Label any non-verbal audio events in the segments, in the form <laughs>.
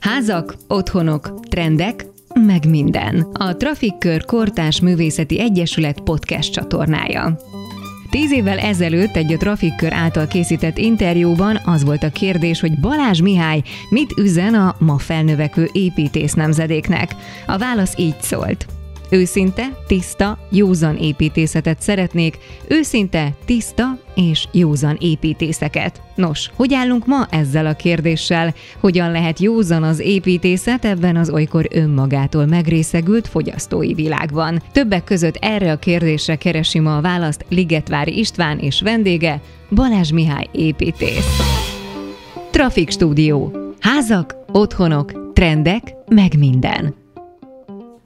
Házak, otthonok, trendek, meg minden. A Trafikkör Kortás Művészeti Egyesület podcast csatornája. Tíz évvel ezelőtt egy a Trafikkör által készített interjúban az volt a kérdés, hogy Balázs Mihály mit üzen a ma felnövekvő építész nemzedéknek. A válasz így szólt. Őszinte, tiszta, józan építészetet szeretnék, őszinte, tiszta és józan építészeket. Nos, hogy állunk ma ezzel a kérdéssel? Hogyan lehet józan az építészet ebben az olykor önmagától megrészegült fogyasztói világban? Többek között erre a kérdésre keresi ma a választ Ligetvári István és vendége, Balázs Mihály építész. Trafik Stúdió. Házak, otthonok, trendek, meg minden.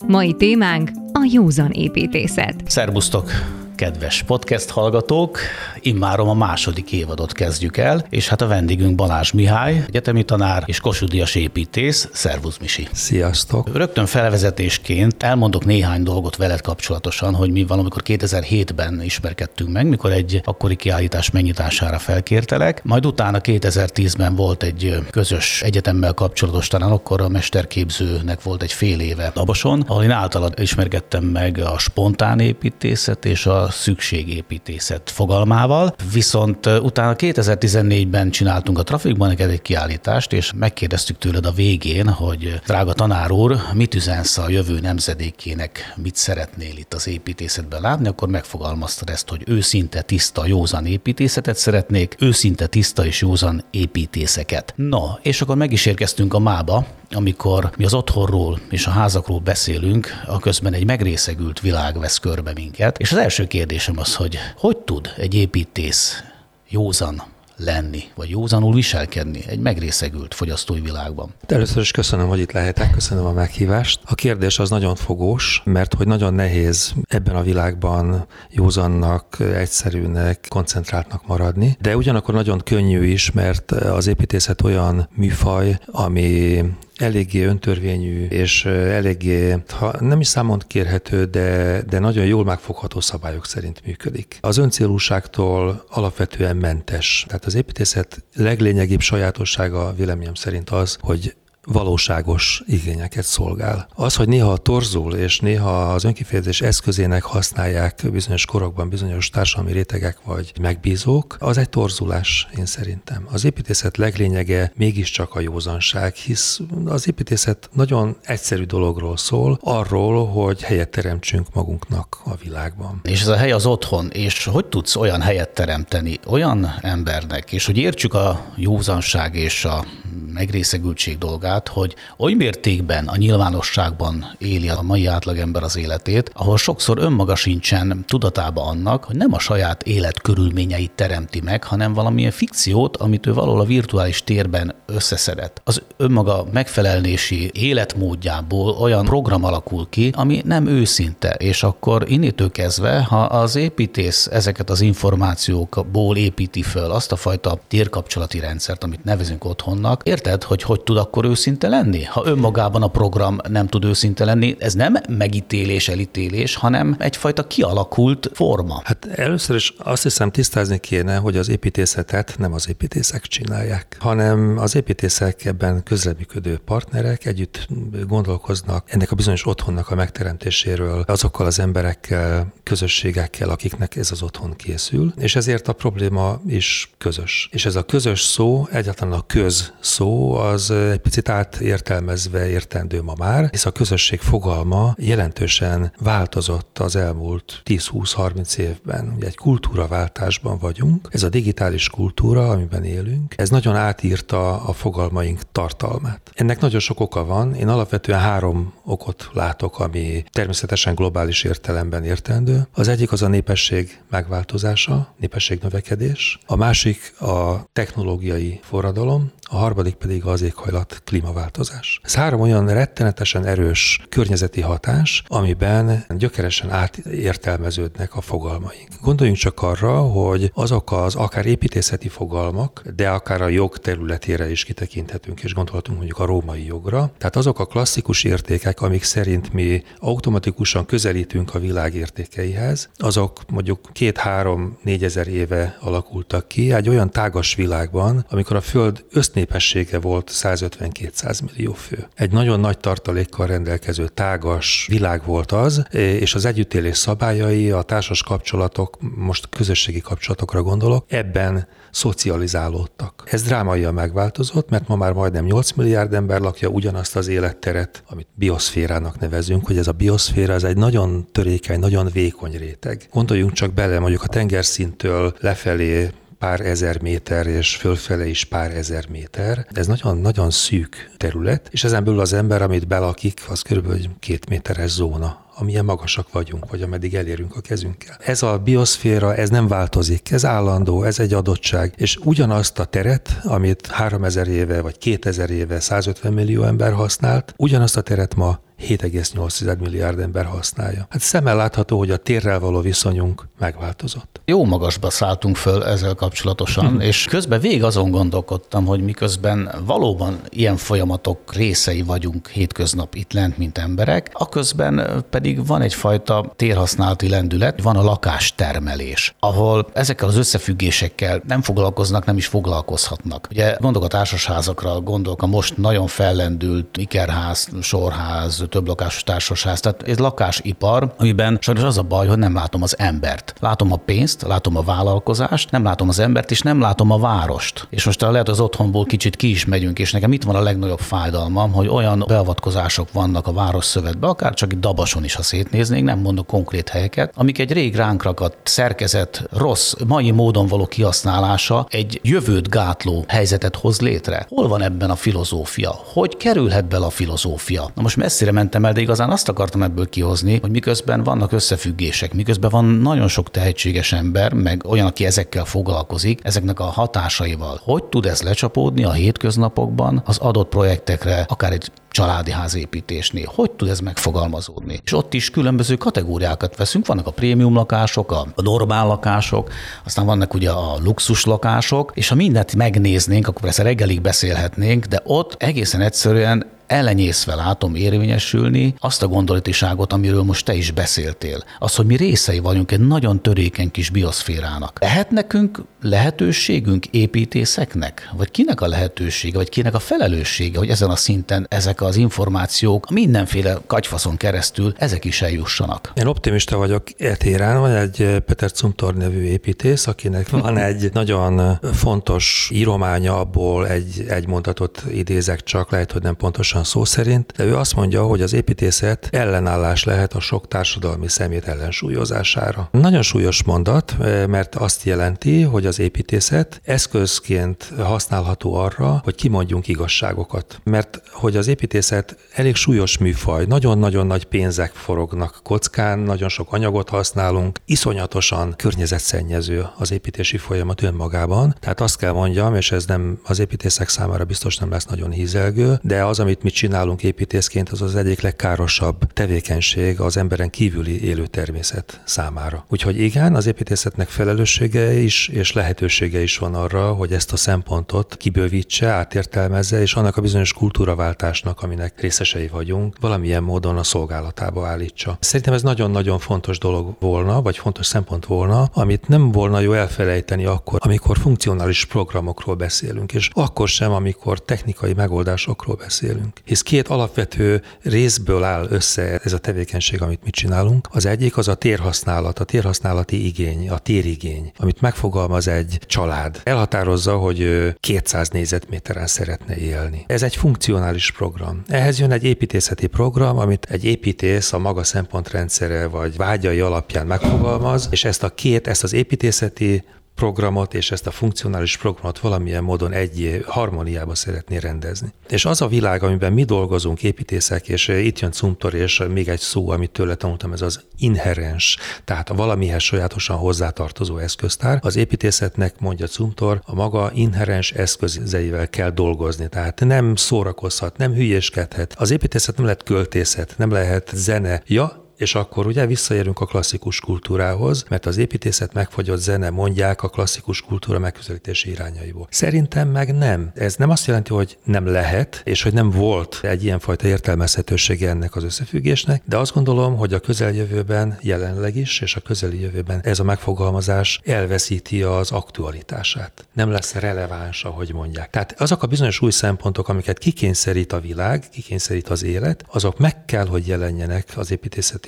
Mai témánk a józan építészet. Szerbusztok! Kedves podcast hallgatók, immárom a második évadot kezdjük el, és hát a vendégünk Balázs Mihály, egyetemi tanár és kosudias építész. Szervusz Misi! Sziasztok! Rögtön felvezetésként elmondok néhány dolgot veled kapcsolatosan, hogy mi valamikor 2007-ben ismerkedtünk meg, mikor egy akkori kiállítás megnyitására felkértelek, majd utána 2010-ben volt egy közös egyetemmel kapcsolatos, talán akkor a mesterképzőnek volt egy fél éve Laboson, ahol én általad ismerkedtem meg a spontán építészet és a szükségépítészet fogalmával, viszont utána 2014-ben csináltunk a Trafikban neked egy kiállítást, és megkérdeztük tőled a végén, hogy drága tanár úr, mit üzensz a jövő nemzedékének, mit szeretnél itt az építészetben látni, akkor megfogalmaztad ezt, hogy őszinte, tiszta, józan építészetet szeretnék, őszinte, tiszta és józan építészeket. No, és akkor meg is érkeztünk a mába, amikor mi az otthonról és a házakról beszélünk, a közben egy megrészegült világ vesz körbe minket. És az első kérdésem az, hogy hogy tud egy építész józan lenni, vagy józanul viselkedni egy megrészegült fogyasztói világban. De először is köszönöm, hogy itt lehetek, köszönöm a meghívást. A kérdés az nagyon fogós, mert hogy nagyon nehéz ebben a világban józannak, egyszerűnek, koncentráltnak maradni, de ugyanakkor nagyon könnyű is, mert az építészet olyan műfaj, ami eléggé öntörvényű, és eléggé, ha nem is számon kérhető, de, de nagyon jól megfogható szabályok szerint működik. Az öncélúságtól alapvetően mentes. Tehát az építészet leglényegibb sajátossága véleményem szerint az, hogy valóságos igényeket szolgál. Az, hogy néha torzul, és néha az önkifejezés eszközének használják bizonyos korokban bizonyos társadalmi rétegek vagy megbízók, az egy torzulás, én szerintem. Az építészet leglényege mégiscsak a józanság, hisz az építészet nagyon egyszerű dologról szól, arról, hogy helyet teremtsünk magunknak a világban. És ez a hely az otthon, és hogy tudsz olyan helyet teremteni olyan embernek, és hogy értsük a józanság és a megrészegültség dolgát, hogy oly mértékben a nyilvánosságban éli a mai átlagember az életét, ahol sokszor önmaga sincsen tudatába annak, hogy nem a saját élet körülményeit teremti meg, hanem valamilyen fikciót, amit ő valahol a virtuális térben összeszedett. Az önmaga megfelelnési életmódjából olyan program alakul ki, ami nem őszinte, és akkor innitől kezdve, ha az építész ezeket az információkból építi föl azt a fajta térkapcsolati rendszert, amit nevezünk otthonnak, ért érted, hogy hogy tud akkor őszinte lenni? Ha önmagában a program nem tud őszinte lenni, ez nem megítélés, elítélés, hanem egyfajta kialakult forma. Hát először is azt hiszem tisztázni kéne, hogy az építészetet nem az építészek csinálják, hanem az építészek ebben közreműködő partnerek együtt gondolkoznak ennek a bizonyos otthonnak a megteremtéséről, azokkal az emberekkel, közösségekkel, akiknek ez az otthon készül, és ezért a probléma is közös. És ez a közös szó, egyáltalán a köz szó, az egy picit átértelmezve értendő ma már, hisz a közösség fogalma jelentősen változott az elmúlt 10-20-30 évben. Ugye egy kultúraváltásban vagyunk, ez a digitális kultúra, amiben élünk, ez nagyon átírta a fogalmaink tartalmát. Ennek nagyon sok oka van, én alapvetően három okot látok, ami természetesen globális értelemben értendő. Az egyik az a népesség megváltozása, népesség növekedés, a másik a technológiai forradalom, a harmadik pedig az éghajlat klímaváltozás. Ez három olyan rettenetesen erős környezeti hatás, amiben gyökeresen átértelmeződnek a fogalmaink. Gondoljunk csak arra, hogy azok az akár építészeti fogalmak, de akár a jog területére is kitekinthetünk, és gondolhatunk mondjuk a római jogra. Tehát azok a klasszikus értékek, amik szerint mi automatikusan közelítünk a világ értékeihez, azok mondjuk két-három-négyezer éve alakultak ki egy olyan tágas világban, amikor a Föld összné népessége volt 150-200 millió fő. Egy nagyon nagy tartalékkal rendelkező tágas világ volt az, és az együttélés szabályai, a társas kapcsolatok, most közösségi kapcsolatokra gondolok, ebben szocializálódtak. Ez drámaian megváltozott, mert ma már majdnem 8 milliárd ember lakja ugyanazt az életteret, amit bioszférának nevezünk, hogy ez a bioszféra ez egy nagyon törékeny, nagyon vékony réteg. Gondoljunk csak bele, mondjuk a tengerszintől lefelé pár ezer méter, és fölfele is pár ezer méter. Ez nagyon-nagyon szűk terület, és ezen belül az ember, amit belakik, az körülbelül két méteres zóna amilyen magasak vagyunk, vagy ameddig elérünk a kezünkkel. Ez a bioszféra, ez nem változik, ez állandó, ez egy adottság, és ugyanazt a teret, amit 3000 éve, vagy 2000 éve 150 millió ember használt, ugyanazt a teret ma 7,8 milliárd ember használja. Hát szemmel látható, hogy a térrel való viszonyunk megváltozott. Jó magasba szálltunk föl ezzel kapcsolatosan, hmm. és közben végig azon gondolkodtam, hogy miközben valóban ilyen folyamatok részei vagyunk hétköznap itt lent, mint emberek, a közben pedig van egyfajta térhasználati lendület, van a lakástermelés, ahol ezekkel az összefüggésekkel nem foglalkoznak, nem is foglalkozhatnak. Ugye gondolok a társasházakra, gondolok a most nagyon fellendült ikerház, sorház, több lakásos társasház. Tehát ez lakásipar, amiben sajnos az a baj, hogy nem látom az embert. Látom a pénzt, látom a vállalkozást, nem látom az embert, és nem látom a várost. És most lehet az otthonból kicsit ki is megyünk, és nekem itt van a legnagyobb fájdalmam, hogy olyan beavatkozások vannak a város szövetbe, akár csak itt Dabason is, ha szétnéznénk, nem mondok konkrét helyeket, amik egy rég ránk ragadt szerkezet rossz, mai módon való kihasználása egy jövőt gátló helyzetet hoz létre. Hol van ebben a filozófia? Hogy kerülhet bele a filozófia? Na most messzire mentem el, de igazán azt akartam ebből kihozni, hogy miközben vannak összefüggések, miközben van nagyon sok tehetséges ember, meg olyan, aki ezekkel foglalkozik, ezeknek a hatásaival. Hogy tud ez lecsapódni a hétköznapokban az adott projektekre, akár egy családi házépítésnél. Hogy tud ez megfogalmazódni? És ott is különböző kategóriákat veszünk, vannak a prémium lakások, a normál lakások, aztán vannak ugye a luxus lakások, és ha mindent megnéznénk, akkor persze reggelig beszélhetnénk, de ott egészen egyszerűen ellenyészve látom érvényesülni azt a gondolatiságot, amiről most te is beszéltél. Az, hogy mi részei vagyunk egy nagyon törékeny kis bioszférának. Lehet nekünk lehetőségünk építészeknek? Vagy kinek a lehetősége, vagy kinek a felelőssége, hogy ezen a szinten ezek az információk mindenféle kagyfaszon keresztül ezek is eljussanak? Én optimista vagyok etérán, van egy Peter Cumtor nevű építész, akinek van <laughs> egy nagyon fontos írománya, abból egy, egy mondatot idézek csak, lehet, hogy nem pontosan szó szerint, de ő azt mondja, hogy az építészet ellenállás lehet a sok társadalmi szemét ellensúlyozására. Nagyon súlyos mondat, mert azt jelenti, hogy az építészet eszközként használható arra, hogy kimondjunk igazságokat. Mert hogy az építészet elég súlyos műfaj, nagyon-nagyon nagy pénzek forognak kockán, nagyon sok anyagot használunk, iszonyatosan környezetszennyező az építési folyamat önmagában. Tehát azt kell mondjam, és ez nem az építészek számára biztos nem lesz nagyon hízelgő, de az, amit mi csinálunk építészként, az az egyik legkárosabb tevékenység az emberen kívüli élő természet számára. Úgyhogy igen, az építészetnek felelőssége is és lehetősége is van arra, hogy ezt a szempontot kibővítse, átértelmezze, és annak a bizonyos kultúraváltásnak, aminek részesei vagyunk, valamilyen módon a szolgálatába állítsa. Szerintem ez nagyon-nagyon fontos dolog volna, vagy fontos szempont volna, amit nem volna jó elfelejteni akkor, amikor funkcionális programokról beszélünk, és akkor sem, amikor technikai megoldásokról beszélünk hisz két alapvető részből áll össze ez a tevékenység, amit mi csinálunk. Az egyik az a térhasználat, a térhasználati igény, a térigény, amit megfogalmaz egy család. Elhatározza, hogy 200 négyzetméteren szeretne élni. Ez egy funkcionális program. Ehhez jön egy építészeti program, amit egy építész a maga szempontrendszere vagy vágyai alapján megfogalmaz, és ezt a két, ezt az építészeti programot és ezt a funkcionális programot valamilyen módon egy harmóniába szeretné rendezni. És az a világ, amiben mi dolgozunk, építészek, és itt jön Cumtor, és még egy szó, amit tőle tanultam, ez az inherens, tehát a valamihez sajátosan hozzátartozó eszköztár. Az építészetnek, mondja Cumtor, a maga inherens eszközeivel kell dolgozni, tehát nem szórakozhat, nem hülyeskedhet. Az építészet nem lehet költészet, nem lehet zene. Ja, és akkor ugye visszaérünk a klasszikus kultúrához, mert az építészet megfagyott zene mondják a klasszikus kultúra megközelítési irányaiból. Szerintem meg nem. Ez nem azt jelenti, hogy nem lehet, és hogy nem volt egy ilyenfajta értelmezhetősége ennek az összefüggésnek, de azt gondolom, hogy a közeljövőben jelenleg is, és a közeli jövőben ez a megfogalmazás elveszíti az aktualitását. Nem lesz releváns, ahogy mondják. Tehát azok a bizonyos új szempontok, amiket kikényszerít a világ, kikényszerít az élet, azok meg kell, hogy jelenjenek az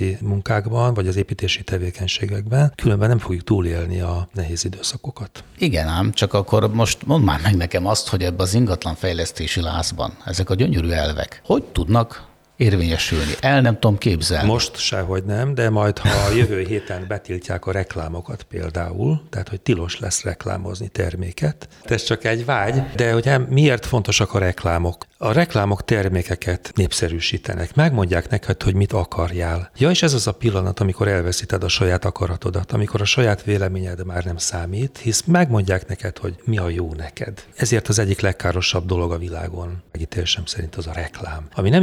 építészeti munkákban, vagy az építési tevékenységekben, különben nem fogjuk túlélni a nehéz időszakokat. Igen ám, csak akkor most mondd már meg nekem azt, hogy ebbe az ingatlan fejlesztési lázban ezek a gyönyörű elvek hogy tudnak érvényesülni. El nem tudom képzelni. Most sehogy nem, de majd ha a jövő <laughs> héten betiltják a reklámokat például, tehát hogy tilos lesz reklámozni terméket. Ez csak egy vágy, de hogy miért fontosak a reklámok? A reklámok termékeket népszerűsítenek, megmondják neked, hogy mit akarjál. Ja, és ez az a pillanat, amikor elveszíted a saját akaratodat, amikor a saját véleményed már nem számít, hisz megmondják neked, hogy mi a jó neked. Ezért az egyik legkárosabb dolog a világon, megítélésem szerint az a reklám, ami nem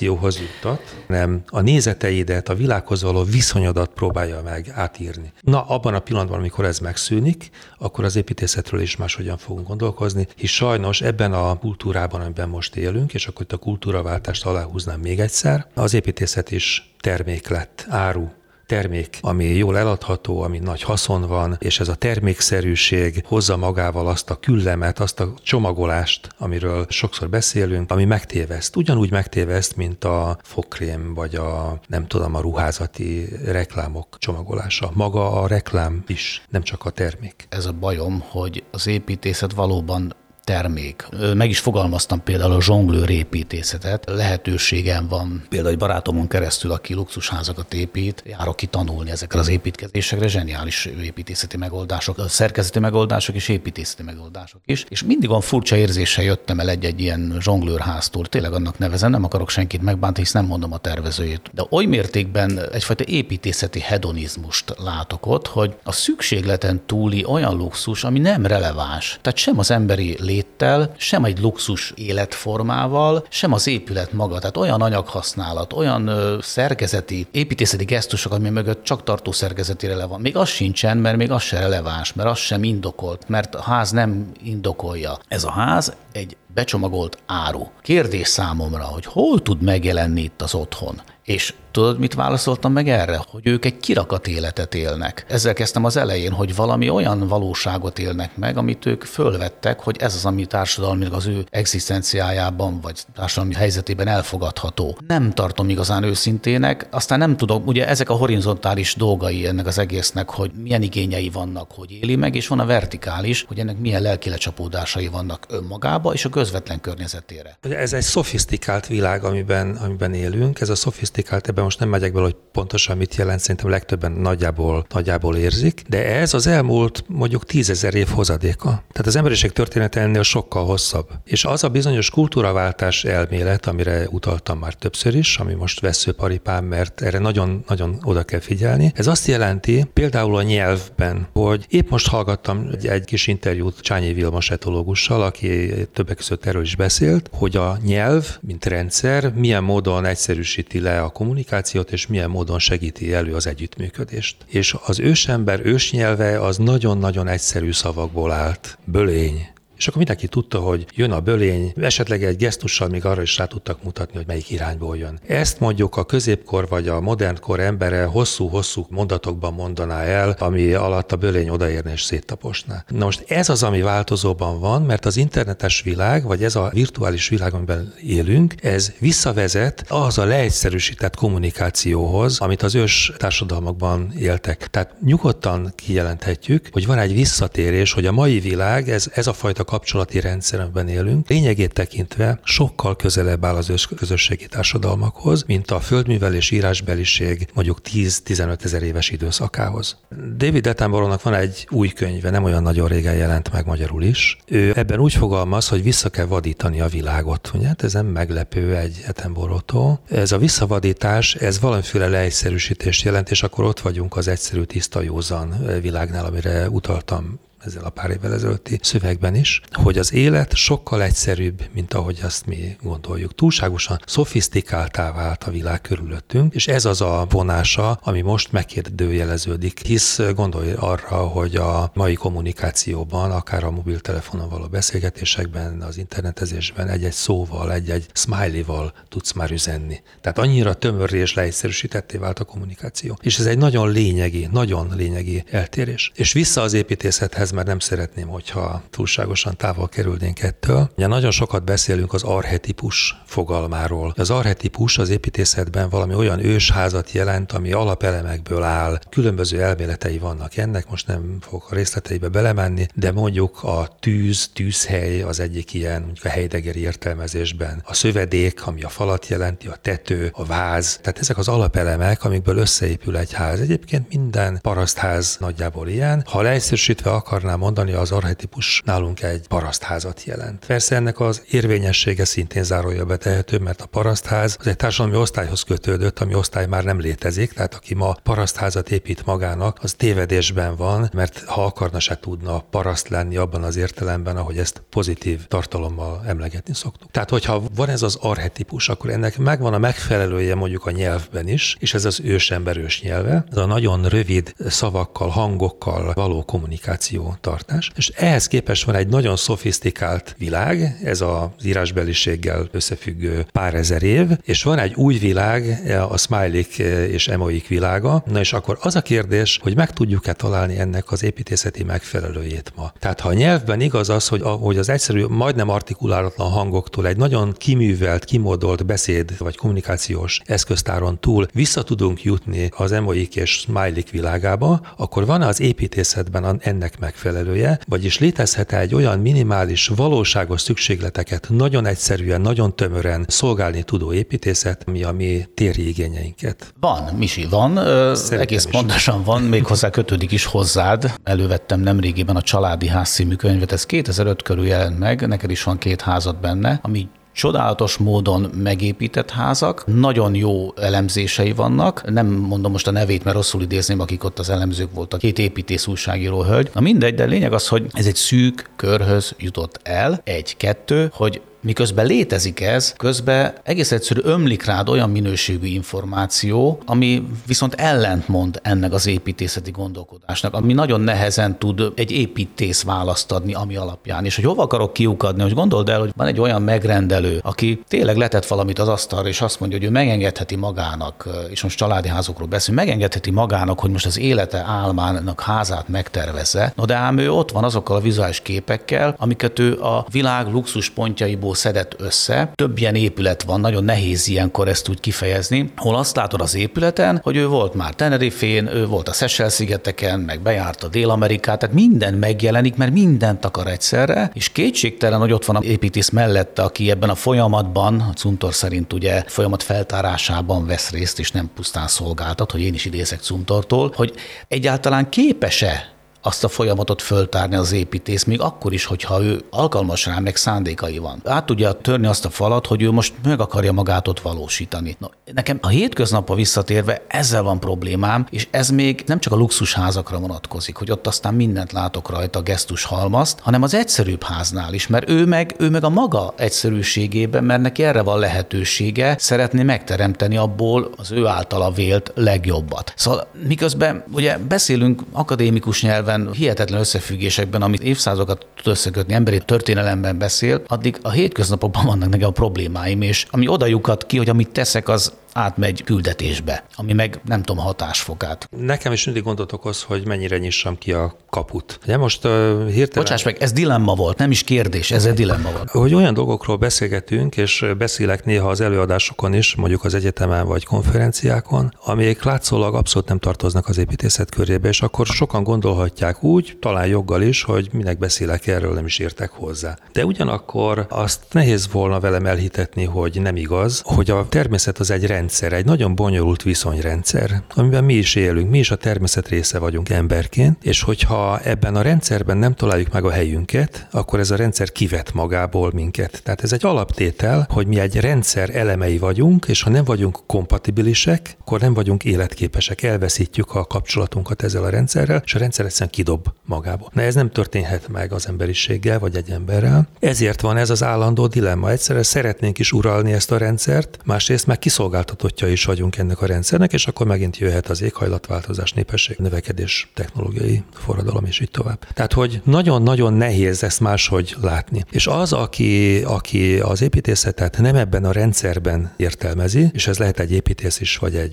információhoz juttat, hanem a nézeteidet, a világhoz való viszonyodat próbálja meg átírni. Na, abban a pillanatban, amikor ez megszűnik, akkor az építészetről is máshogyan fogunk gondolkozni, hisz sajnos ebben a kultúrában, amiben most élünk, és akkor itt a kultúraváltást aláhúznám még egyszer, az építészet is termék lett, áru, termék, ami jól eladható, ami nagy haszon van, és ez a termékszerűség hozza magával azt a küllemet, azt a csomagolást, amiről sokszor beszélünk, ami megtéveszt. Ugyanúgy megtéveszt, mint a fogkrém, vagy a nem tudom, a ruházati reklámok csomagolása. Maga a reklám is, nem csak a termék. Ez a bajom, hogy az építészet valóban termék. Meg is fogalmaztam például a zsonglőr építészetet. Lehetőségem van például egy barátomon keresztül, aki luxusházakat épít, járok ki tanulni ezekre az építkezésekre, zseniális építészeti megoldások, szerkezeti megoldások és építészeti megoldások is. És mindig olyan furcsa érzéssel jöttem el egy-egy ilyen zsonglőrháztól, tényleg annak nevezem, nem akarok senkit megbántani, hisz nem mondom a tervezőjét. De oly mértékben egyfajta építészeti hedonizmust látok ott, hogy a szükségleten túli olyan luxus, ami nem releváns. Tehát sem az emberi lét léttel, sem egy luxus életformával, sem az épület maga. Tehát olyan anyaghasználat, olyan szerkezeti, építészeti gesztusok, ami mögött csak tartó szerkezeti van. Még az sincsen, mert még az se releváns, mert az sem indokolt, mert a ház nem indokolja. Ez a ház egy becsomagolt áru. Kérdés számomra, hogy hol tud megjelenni itt az otthon. És tudod, mit válaszoltam meg erre? Hogy ők egy kirakat életet élnek. Ezzel kezdtem az elején, hogy valami olyan valóságot élnek meg, amit ők fölvettek, hogy ez az, ami társadalmilag az ő egzisztenciájában, vagy társadalmi helyzetében elfogadható. Nem tartom igazán őszintének, aztán nem tudom, ugye ezek a horizontális dolgai ennek az egésznek, hogy milyen igényei vannak, hogy éli meg, és van a vertikális, hogy ennek milyen lelki lecsapódásai vannak önmagába és a közvetlen környezetére. Ez egy szofisztikált világ, amiben, amiben élünk. Ez a szofisztikált, ebben most nem megyek bele, hogy pontosan mit jelent, szerintem legtöbben nagyjából, nagyjából érzik, de ez az elmúlt mondjuk tízezer év hozadéka. Tehát az emberiség története ennél sokkal hosszabb. És az a bizonyos kultúraváltás elmélet, amire utaltam már többször is, ami most veszőparipám, mert erre nagyon-nagyon oda kell figyelni. Ez azt jelenti, például a nyelvben, hogy épp most hallgattam egy, egy kis interjút Csányi Vilmos etológussal, aki többek között erről is beszélt, hogy a nyelv, mint rendszer, milyen módon egyszerűsíti le a kommunikációt, és milyen módon segíti elő az együttműködést. És az ősember ősnyelve az nagyon-nagyon egyszerű szavakból állt. Bölény, és akkor mindenki tudta, hogy jön a bölény, esetleg egy gesztussal még arra is rá tudtak mutatni, hogy melyik irányból jön. Ezt mondjuk a középkor vagy a modernkor embere hosszú-hosszú mondatokban mondaná el, ami alatt a bölény odaérne és széttaposná. Na most ez az, ami változóban van, mert az internetes világ, vagy ez a virtuális világ, amiben élünk, ez visszavezet az a leegyszerűsített kommunikációhoz, amit az ős társadalmakban éltek. Tehát nyugodtan kijelenthetjük, hogy van egy visszatérés, hogy a mai világ, ez, ez a fajta kapcsolati rendszerben élünk, lényegét tekintve sokkal közelebb áll az közösségi társadalmakhoz, mint a földművelés írásbeliség mondjuk 10-15 ezer éves időszakához. David Attenborough-nak van egy új könyve, nem olyan nagyon régen jelent meg magyarul is. Ő ebben úgy fogalmaz, hogy vissza kell vadítani a világot. Ugye? Hát ez nem meglepő egy Attenborough-tól. Ez a visszavadítás, ez valamiféle leegyszerűsítést jelent, és akkor ott vagyunk az egyszerű, tiszta, józan világnál, amire utaltam ezzel a pár évvel ezelőtti szövegben is, hogy az élet sokkal egyszerűbb, mint ahogy azt mi gondoljuk. Túlságosan szofisztikáltá vált a világ körülöttünk, és ez az a vonása, ami most megkérdőjeleződik, hisz gondolj arra, hogy a mai kommunikációban, akár a mobiltelefonon való beszélgetésekben, az internetezésben egy-egy szóval, egy-egy smiley-val tudsz már üzenni. Tehát annyira tömörré és leegyszerűsítetté vált a kommunikáció. És ez egy nagyon lényegi, nagyon lényegi eltérés. És vissza az építészethez, mert nem szeretném, hogyha túlságosan távol kerülnénk ettől. Ugye nagyon sokat beszélünk az arhetipus fogalmáról. Az arhetipus az építészetben valami olyan ősházat jelent, ami alapelemekből áll. Különböző elméletei vannak ennek, most nem fogok a részleteibe belemenni, de mondjuk a tűz, tűzhely az egyik ilyen, mondjuk a Heideggeri értelmezésben. A szövedék, ami a falat jelenti, a tető, a váz. Tehát ezek az alapelemek, amikből összeépül egy ház. Egyébként minden parasztház nagyjából ilyen. Ha leegyszerűsítve akarnám mondani, az arhetipus nálunk egy parasztházat jelent. Persze ennek az érvényessége szintén zárója betehető, mert a parasztház az egy társadalmi osztályhoz kötődött, ami osztály már nem létezik, tehát aki ma parasztházat épít magának, az tévedésben van, mert ha akarna se tudna paraszt lenni abban az értelemben, ahogy ezt pozitív tartalommal emlegetni szoktuk. Tehát, hogyha van ez az arhetipus, akkor ennek megvan a megfelelője mondjuk a nyelvben is, és ez az ősemberős nyelve, ez a nagyon rövid szavakkal, hangokkal való kommunikáció tartás, és ehhez képest van egy nagyon szofisztikált világ, ez az írásbeliséggel összefüggő pár ezer év, és van egy új világ, a smiley és emoik világa, na és akkor az a kérdés, hogy meg tudjuk-e találni ennek az építészeti megfelelőjét ma. Tehát ha a nyelvben igaz az, hogy, hogy az egyszerű, majdnem artikulálatlan hangoktól egy nagyon kiművelt, kimódolt beszéd vagy kommunikációs eszköztáron túl vissza tudunk jutni az emoik és smiley világába, akkor van az építészetben ennek megfelelője, vagyis létezhet egy olyan minimális, valóságos szükségleteket nagyon egyszerűen, nagyon tömören szolgálni tudó építészet, mi a mi téri igényeinket. Van, Misi, van, Szerintem egész is. pontosan van, még hozzá kötődik is hozzád. Elővettem nemrégiben a Családi Ház című könyvet, ez 2005 körül jelent meg, neked is van két házad benne, ami csodálatos módon megépített házak, nagyon jó elemzései vannak, nem mondom most a nevét, mert rosszul idézném, akik ott az elemzők voltak, két építész újságíró hölgy. Na mindegy, de lényeg az, hogy ez egy szűk körhöz jutott el, egy-kettő, hogy miközben létezik ez, közben egész egyszerű ömlik rád olyan minőségű információ, ami viszont ellentmond ennek az építészeti gondolkodásnak, ami nagyon nehezen tud egy építész választ adni, ami alapján. És hogy hova akarok kiukadni, hogy gondold el, hogy van egy olyan megrendelő, aki tényleg letett valamit az asztalra, és azt mondja, hogy ő megengedheti magának, és most családi házokról beszél, megengedheti magának, hogy most az élete álmának házát megtervezze. No de ám ő ott van azokkal a vizuális képekkel, amiket ő a világ luxus pontjaiból szedett össze. Több ilyen épület van, nagyon nehéz ilyenkor ezt úgy kifejezni, hol azt látod az épületen, hogy ő volt már Tenerifén, ő volt a Seychelles-szigeteken, meg bejárta Dél-Amerikát, tehát minden megjelenik, mert mindent akar egyszerre, és kétségtelen, hogy ott van a építész mellette, aki ebben a folyamatban, a Cuntor szerint ugye folyamat feltárásában vesz részt, és nem pusztán szolgáltat, hogy én is idézek Cuntortól, hogy egyáltalán képes-e azt a folyamatot föltárni az építész, még akkor is, hogyha ő alkalmas rá, meg szándékai van. Át tudja törni azt a falat, hogy ő most meg akarja magát ott valósítani. Na, nekem a hétköznapra visszatérve ezzel van problémám, és ez még nem csak a luxusházakra vonatkozik, hogy ott aztán mindent látok rajta, gesztus halmazt, hanem az egyszerűbb háznál is, mert ő meg, ő meg a maga egyszerűségében, mert neki erre van lehetősége, szeretné megteremteni abból az ő általa vélt legjobbat. Szóval miközben ugye beszélünk akadémikus nyelven, olyan hihetetlen összefüggésekben, amit évszázadokat tud összekötni, emberi történelemben beszél, addig a hétköznapokban vannak nekem a problémáim, és ami oda lyukad ki, hogy amit teszek, az átmegy küldetésbe, ami meg nem tudom hatásfokát. Nekem is mindig gondot okoz, hogy mennyire nyissam ki a kaput. Ugye most uh, hirtelen... Bocsáss meg, ez dilemma volt, nem is kérdés, ez egy dilemma volt. Hogy olyan dolgokról beszélgetünk, és beszélek néha az előadásokon is, mondjuk az egyetemen vagy konferenciákon, amelyek látszólag abszolút nem tartoznak az építészet körébe, és akkor sokan gondolhatják úgy, talán joggal is, hogy minek beszélek erről, nem is értek hozzá. De ugyanakkor azt nehéz volna velem elhitetni, hogy nem igaz, hogy a természet az egy rendszer, egy nagyon bonyolult viszonyrendszer, amiben mi is élünk, mi is a természet része vagyunk emberként, és hogyha ebben a rendszerben nem találjuk meg a helyünket, akkor ez a rendszer kivet magából minket. Tehát ez egy alaptétel, hogy mi egy rendszer elemei vagyunk, és ha nem vagyunk kompatibilisek, akkor nem vagyunk életképesek, elveszítjük a kapcsolatunkat ezzel a rendszerrel, és a rendszer egyszerűen kidob magából. Na ez nem történhet meg az emberiséggel, vagy egy emberrel. Ezért van ez az állandó dilemma. Egyszerűen szeretnénk is uralni ezt a rendszert, másrészt meg kiszolgáltatottja is vagyunk ennek a rendszernek, és akkor megint jöhet az éghajlatváltozás, népesség, növekedés, technológiai forradalom, és így tovább. Tehát, hogy nagyon-nagyon nehéz ezt máshogy látni. És az, aki, aki az építészetet nem ebben a rendszerben értelmezi, és ez lehet egy építész is, vagy egy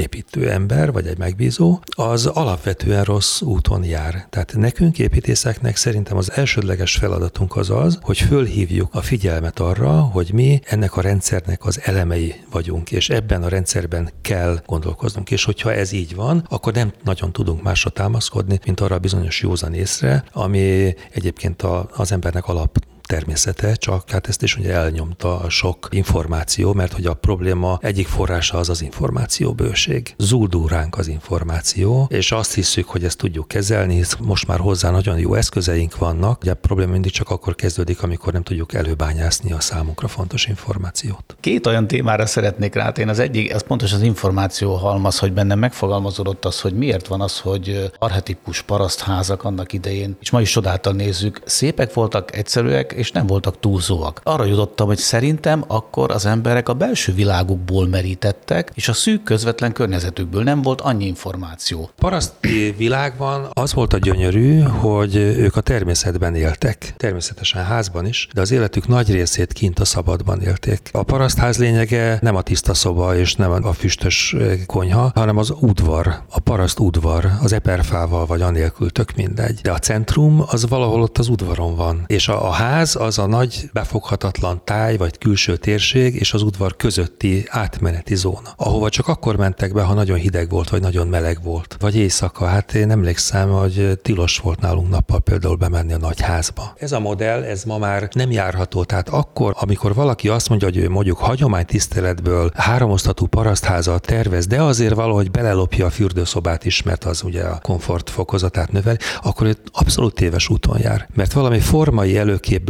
építő ember, vagy egy megbízó, az alapvetően rossz úton jár. Tehát nekünk építészeknek szerintem az elsődleges feladatunk az az, hogy fölhívjuk a figyelmet arra, hogy mi ennek a rendszernek az elemei vagyunk, és ebben a rendszerben kell gondolkoznunk. És hogyha ez így van, akkor nem nagyon tudunk másra támaszkodni, mint arra a bizonyos józan észre, ami egyébként a, az embernek alap természete, csak hát ezt is ugye elnyomta a sok információ, mert hogy a probléma egyik forrása az az információbőség. Zúdul ránk az információ, és azt hiszük, hogy ezt tudjuk kezelni, hisz most már hozzá nagyon jó eszközeink vannak. Ugye a probléma mindig csak akkor kezdődik, amikor nem tudjuk előbányászni a számunkra fontos információt. Két olyan témára szeretnék rátérni. Az egyik, ez pontos az információ halmaz, hogy bennem megfogalmazódott az, hogy miért van az, hogy arhetipus parasztházak annak idején, és ma is csodáltal nézzük, szépek voltak, egyszerűek, és nem voltak túlzóak. Arra jutottam, hogy szerintem akkor az emberek a belső világukból merítettek, és a szűk közvetlen környezetükből nem volt annyi információ. Paraszti világban az volt a gyönyörű, hogy ők a természetben éltek, természetesen házban is, de az életük nagy részét kint a szabadban élték. A parasztház lényege nem a tiszta szoba és nem a füstös konyha, hanem az udvar, a paraszt udvar, az eperfával vagy anélkül, tök mindegy. De a centrum az valahol ott az udvaron van, és a, a ház ház az a nagy befoghatatlan táj vagy külső térség és az udvar közötti átmeneti zóna, ahova csak akkor mentek be, ha nagyon hideg volt, vagy nagyon meleg volt. Vagy éjszaka, hát én emlékszem, hogy tilos volt nálunk nappal például bemenni a nagy házba. Ez a modell, ez ma már nem járható. Tehát akkor, amikor valaki azt mondja, hogy ő mondjuk hagyománytiszteletből háromosztatú parasztházat tervez, de azért valahogy belelopja a fürdőszobát is, mert az ugye a komfort fokozatát növeli, akkor ő abszolút téves úton jár. Mert valami formai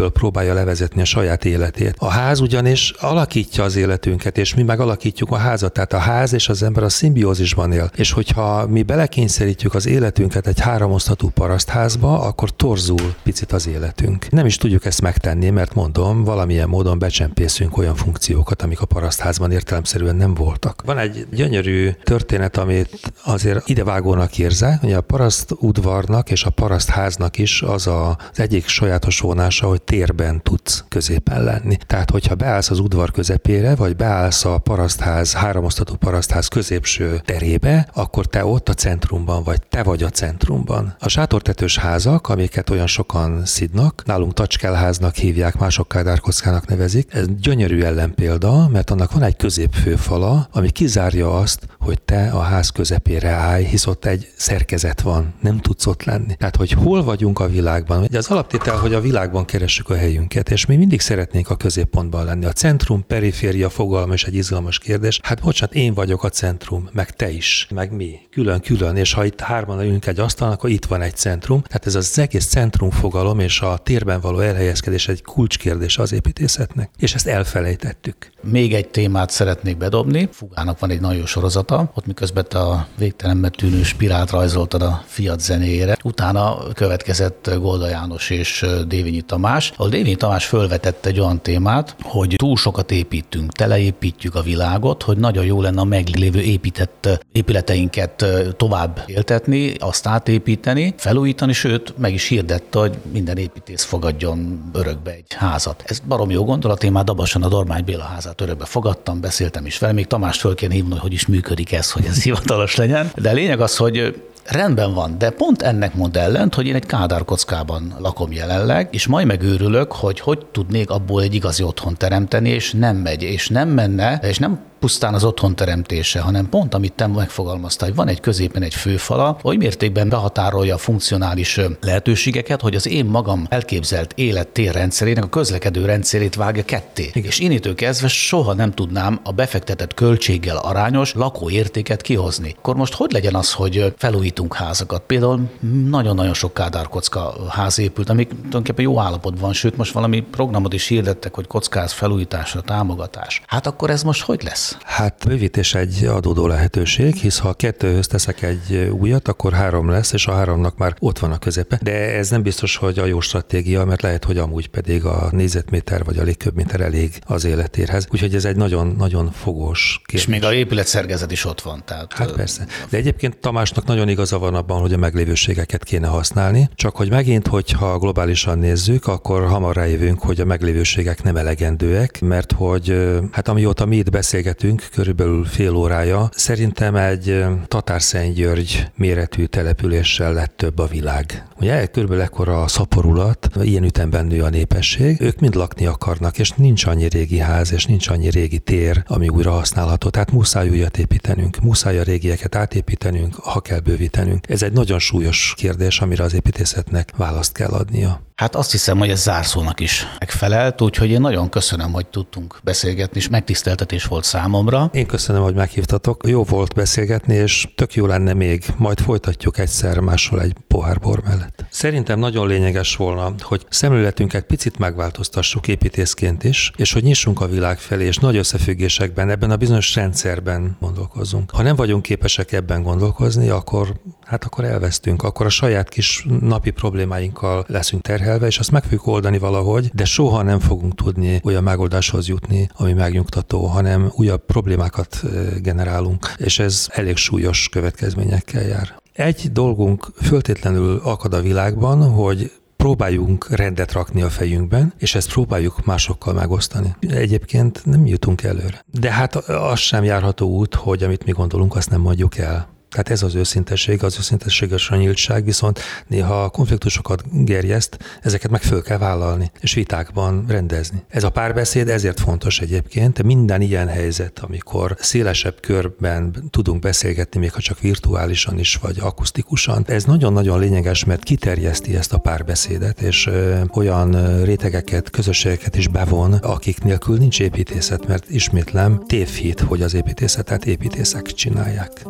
előképből próbálja levezetni a saját életét. A ház ugyanis alakítja az életünket, és mi meg alakítjuk a házat. Tehát a ház és az ember a szimbiózisban él. És hogyha mi belekényszerítjük az életünket egy háromosztatú parasztházba, akkor torzul picit az életünk. Nem is tudjuk ezt megtenni, mert mondom, valamilyen módon becsempészünk olyan funkciókat, amik a parasztházban értelemszerűen nem voltak. Van egy gyönyörű történet, amit azért idevágónak érzek, hogy a paraszt udvarnak és a parasztháznak is az a, az egyik sajátos vonása, hogy térben tudsz középen lenni. Tehát, hogyha beállsz az udvar közepére, vagy beállsz a parasztház, háromosztató parasztház középső terébe, akkor te ott a centrumban vagy, te vagy a centrumban. A sátortetős házak, amiket olyan sokan szidnak, nálunk tacskelháznak hívják, mások kádárkockának nevezik, ez gyönyörű ellenpélda, mert annak van egy középfőfala, ami kizárja azt, hogy te a ház közepére állj, hisz ott egy szerkezet van, nem tudsz ott lenni. Tehát, hogy hol vagyunk a világban. Ugye az alaptétel, hogy a világban keressük a helyünket, és mi mindig szeretnénk a középpontban lenni. A centrum, periféria fogalma is egy izgalmas kérdés. Hát bocsánat, én vagyok a centrum, meg te is, meg mi, külön-külön, és ha itt hárman ülünk egy asztalon, akkor itt van egy centrum. Tehát ez az egész centrum fogalom és a térben való elhelyezkedés egy kulcskérdés az építészetnek. És ezt elfelejtettük. Még egy témát szeretnék bedobni. Fugának van egy nagyon sorozata, ott miközben a végtelenbe tűnő spirált rajzoltad a Fiat zenéjére. Utána következett Golda János és Dévényi Tamás, ahol Dévényi Tamás fölvetett egy olyan témát, hogy túl sokat építünk, teleépítjük a világot, hogy nagyon jó lenne a meglévő épített épületeinket tovább éltetni, azt átépíteni, felújítani, sőt, meg is hirdette, hogy minden építész fogadjon örökbe egy házat. Ez barom jó gondolat, én már Dabasan a Dormány Béla házát örökbe fogadtam, beszéltem is vele, még Tamás föl kéne hívni, hogy is működik ez, hogy ez <laughs> hivatalos legyen. De a lényeg az, hogy rendben van, de pont ennek mond ellent, hogy én egy kádárkockában lakom jelenleg, és majd megőrülök, hogy hogy tudnék abból egy igazi otthon teremteni, és nem megy, és nem menne, és nem pusztán az otthon teremtése, hanem pont amit te megfogalmaztál, hogy van egy középen egy főfala, oly mértékben behatárolja a funkcionális lehetőségeket, hogy az én magam elképzelt élettér rendszerének a közlekedő rendszerét vágja ketté. És innitől kezdve soha nem tudnám a befektetett költséggel arányos lakóértéket kihozni. Akkor most hogy legyen az, hogy felújítunk házakat? Például nagyon-nagyon sok kádárkocka ház épült, amik tulajdonképpen jó állapotban sőt most valami programot is hirdettek, hogy kockáz felújításra támogatás. Hát akkor ez most hogy lesz? Hát bővítés egy adódó lehetőség, hisz ha a kettőhöz teszek egy újat, akkor három lesz, és a háromnak már ott van a közepe. De ez nem biztos, hogy a jó stratégia, mert lehet, hogy amúgy pedig a négyzetméter vagy a légköbméter elég az életérhez. Úgyhogy ez egy nagyon-nagyon fogós kérdés. És még a épületszerkezet is ott van. Tehát hát persze. De egyébként Tamásnak nagyon igaza van abban, hogy a meglévőségeket kéne használni, csak hogy megint, hogyha globálisan nézzük, akkor hamar rájövünk, hogy a meglévőségek nem elegendőek, mert hogy hát amióta mi itt beszélgetünk, körülbelül fél órája, szerintem egy Tatárszentgyörgy méretű településsel lett több a világ. Ugye körülbelül ekkora a szaporulat, ilyen ütemben nő a népesség, ők mind lakni akarnak, és nincs annyi régi ház, és nincs annyi régi tér, ami újra használható. Tehát muszáj újat építenünk, muszáj a régieket átépítenünk, ha kell bővítenünk. Ez egy nagyon súlyos kérdés, amire az építészetnek választ kell adnia. Hát azt hiszem, hogy ez zárszónak is megfelelt, úgyhogy én nagyon köszönöm, hogy tudtunk beszélgetni, és megtiszteltetés volt számomra. Én köszönöm, hogy meghívtatok. Jó volt beszélgetni, és tök jó lenne még, majd folytatjuk egyszer máshol egy pohár bor mellett. Szerintem nagyon lényeges volna, hogy szemléletünket picit megváltoztassuk építészként is, és hogy nyissunk a világ felé, és nagy összefüggésekben, ebben a bizonyos rendszerben gondolkozunk. Ha nem vagyunk képesek ebben gondolkozni, akkor hát akkor elvesztünk, akkor a saját kis napi problémáinkkal leszünk terhelve, terhelve, és azt meg fogjuk oldani valahogy, de soha nem fogunk tudni olyan megoldáshoz jutni, ami megnyugtató, hanem újabb problémákat generálunk, és ez elég súlyos következményekkel jár. Egy dolgunk föltétlenül akad a világban, hogy próbáljunk rendet rakni a fejünkben, és ezt próbáljuk másokkal megosztani. Egyébként nem jutunk előre. De hát az sem járható út, hogy amit mi gondolunk, azt nem mondjuk el. Tehát ez az őszintesség, az őszintességes a nyíltság, viszont néha a konfliktusokat gerjeszt, ezeket meg föl kell vállalni, és vitákban rendezni. Ez a párbeszéd ezért fontos egyébként, minden ilyen helyzet, amikor szélesebb körben tudunk beszélgetni, még ha csak virtuálisan is, vagy akusztikusan, ez nagyon-nagyon lényeges, mert kiterjeszti ezt a párbeszédet, és olyan rétegeket, közösségeket is bevon, akik nélkül nincs építészet, mert ismétlem tévhit, hogy az építészetet építészek csinálják.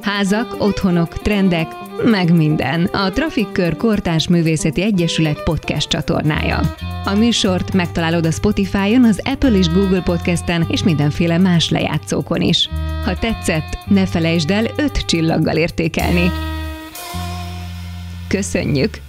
Házak, otthonok, trendek, meg minden. A Trafikkör Kortás Művészeti Egyesület podcast csatornája. A műsort megtalálod a Spotify-on, az Apple és Google Podcasten és mindenféle más lejátszókon is. Ha tetszett, ne felejtsd el öt csillaggal értékelni. Köszönjük!